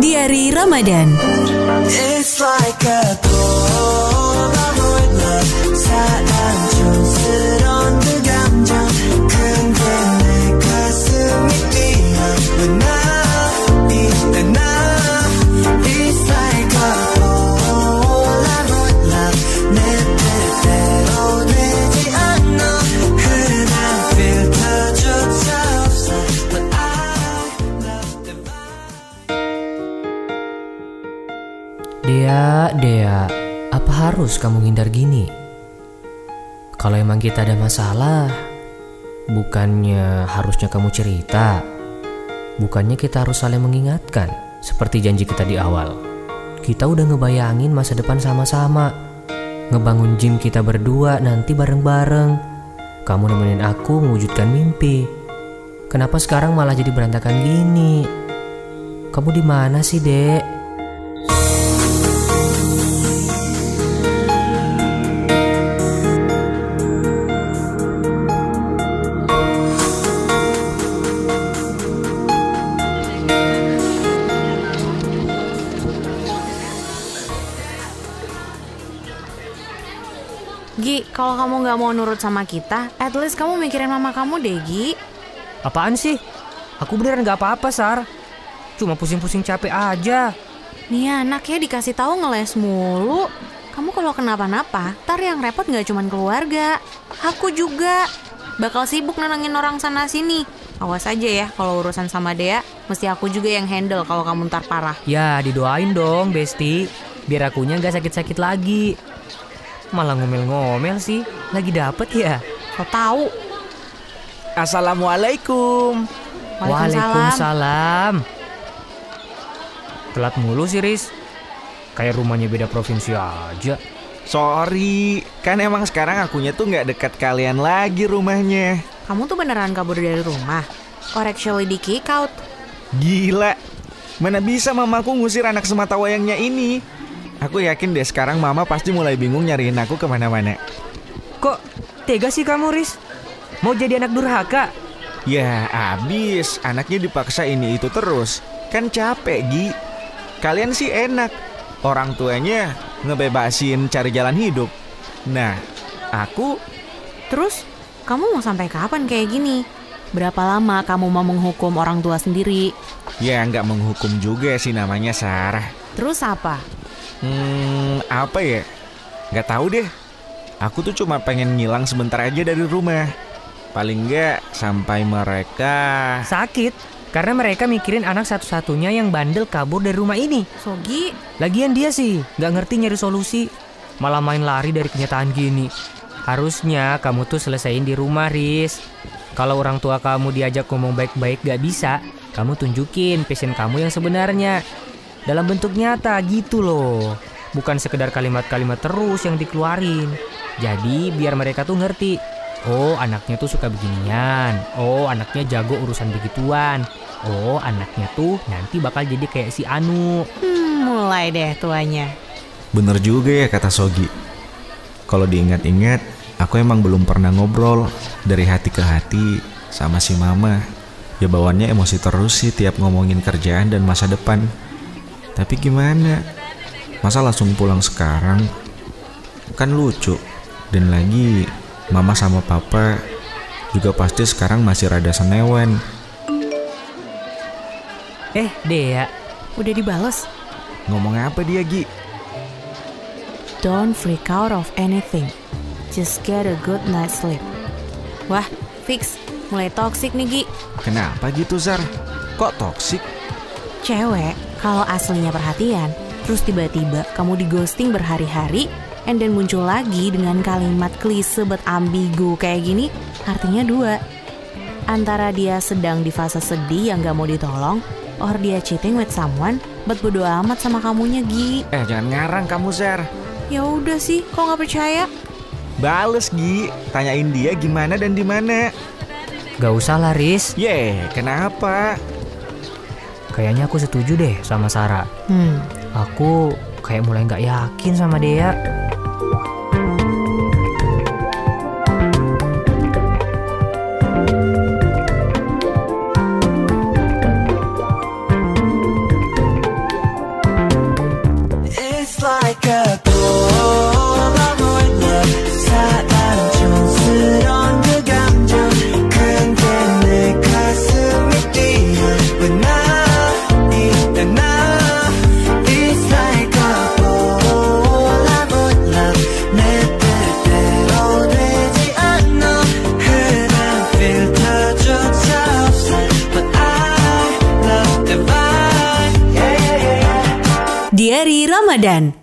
Diari Ramadan. It's like a Dea, Dea, apa harus kamu ngindar gini? Kalau emang kita ada masalah, bukannya harusnya kamu cerita. Bukannya kita harus saling mengingatkan, seperti janji kita di awal. Kita udah ngebayangin masa depan sama-sama. Ngebangun gym kita berdua nanti bareng-bareng. Kamu nemenin aku mewujudkan mimpi. Kenapa sekarang malah jadi berantakan gini? Kamu di mana sih, Dek? Gi, kalau kamu nggak mau nurut sama kita, at least kamu mikirin mama kamu deh, Gi. Apaan sih? Aku beneran gak apa-apa, Sar. Cuma pusing-pusing capek aja. Nih anak ya dikasih tahu ngeles mulu. Kamu kalau kenapa-napa, tar yang repot nggak cuman keluarga. Aku juga. Bakal sibuk nenangin orang sana sini. Awas aja ya kalau urusan sama Dea, mesti aku juga yang handle kalau kamu ntar parah. Ya, didoain dong, Besti. Biar akunya gak sakit-sakit lagi. Malah ngomel-ngomel sih. Lagi dapet ya? Kau tahu? Assalamualaikum. Waalaikumsalam. Telat mulu sih, Riz. Kayak rumahnya beda provinsi aja. Sorry, kan emang sekarang akunya tuh nggak dekat kalian lagi rumahnya. Kamu tuh beneran kabur dari rumah? Or actually di kick out? Gila, mana bisa mamaku ngusir anak semata wayangnya ini? Aku yakin deh sekarang mama pasti mulai bingung nyariin aku ke mana-mana. Kok tega sih kamu, Riz? Mau jadi anak durhaka? Ya abis, anaknya dipaksa ini itu terus. Kan capek, Gi. Kalian sih enak. Orang tuanya ngebebasin cari jalan hidup. Nah, aku Terus, kamu mau sampai kapan kayak gini? Berapa lama kamu mau menghukum orang tua sendiri? ya nggak menghukum juga sih namanya Sarah. Terus apa? Hmm, apa ya? Nggak tahu deh. Aku tuh cuma pengen ngilang sebentar aja dari rumah. Paling nggak sampai mereka... Sakit. Karena mereka mikirin anak satu-satunya yang bandel kabur dari rumah ini. Sogi, Lagian dia sih nggak ngerti nyari solusi, malah main lari dari kenyataan gini. Harusnya kamu tuh selesaiin di rumah, Riz. Kalau orang tua kamu diajak ngomong baik-baik gak bisa, kamu tunjukin passion kamu yang sebenarnya. Dalam bentuk nyata gitu loh. Bukan sekedar kalimat-kalimat terus yang dikeluarin. Jadi biar mereka tuh ngerti. Oh anaknya tuh suka beginian. Oh anaknya jago urusan begituan. Oh anaknya tuh nanti bakal jadi kayak si Anu. hmm, mulai deh tuanya. Bener juga ya kata Sogi. Kalau diingat-ingat, aku emang belum pernah ngobrol dari hati ke hati sama si mama. Ya bawaannya emosi terus sih tiap ngomongin kerjaan dan masa depan. Tapi gimana? Masa langsung pulang sekarang? Kan lucu. Dan lagi mama sama papa juga pasti sekarang masih rada senewen. Eh Dea, Udah dibales? Ngomong apa dia Gi? Don't freak out of anything. Just get a good night's sleep. Wah, fix. Mulai toxic nih, Gi. Kenapa gitu Zar? Kok toksik? Cewek, kalau aslinya perhatian, terus tiba-tiba kamu di ghosting berhari-hari, and then muncul lagi dengan kalimat klise but ambigu kayak gini, artinya dua. Antara dia sedang di fase sedih yang gak mau ditolong, or dia cheating with someone, but bodo amat sama kamunya, Gi. Eh jangan ngarang kamu Zar. Ya udah sih, kok nggak percaya? Bales Gi, tanyain dia gimana dan di mana. gak usah lah Riz. Ye, kenapa? Kayaknya aku setuju deh sama Sarah. Hmm. Aku kayak mulai nggak yakin sama Dea. It's like a Ramadan.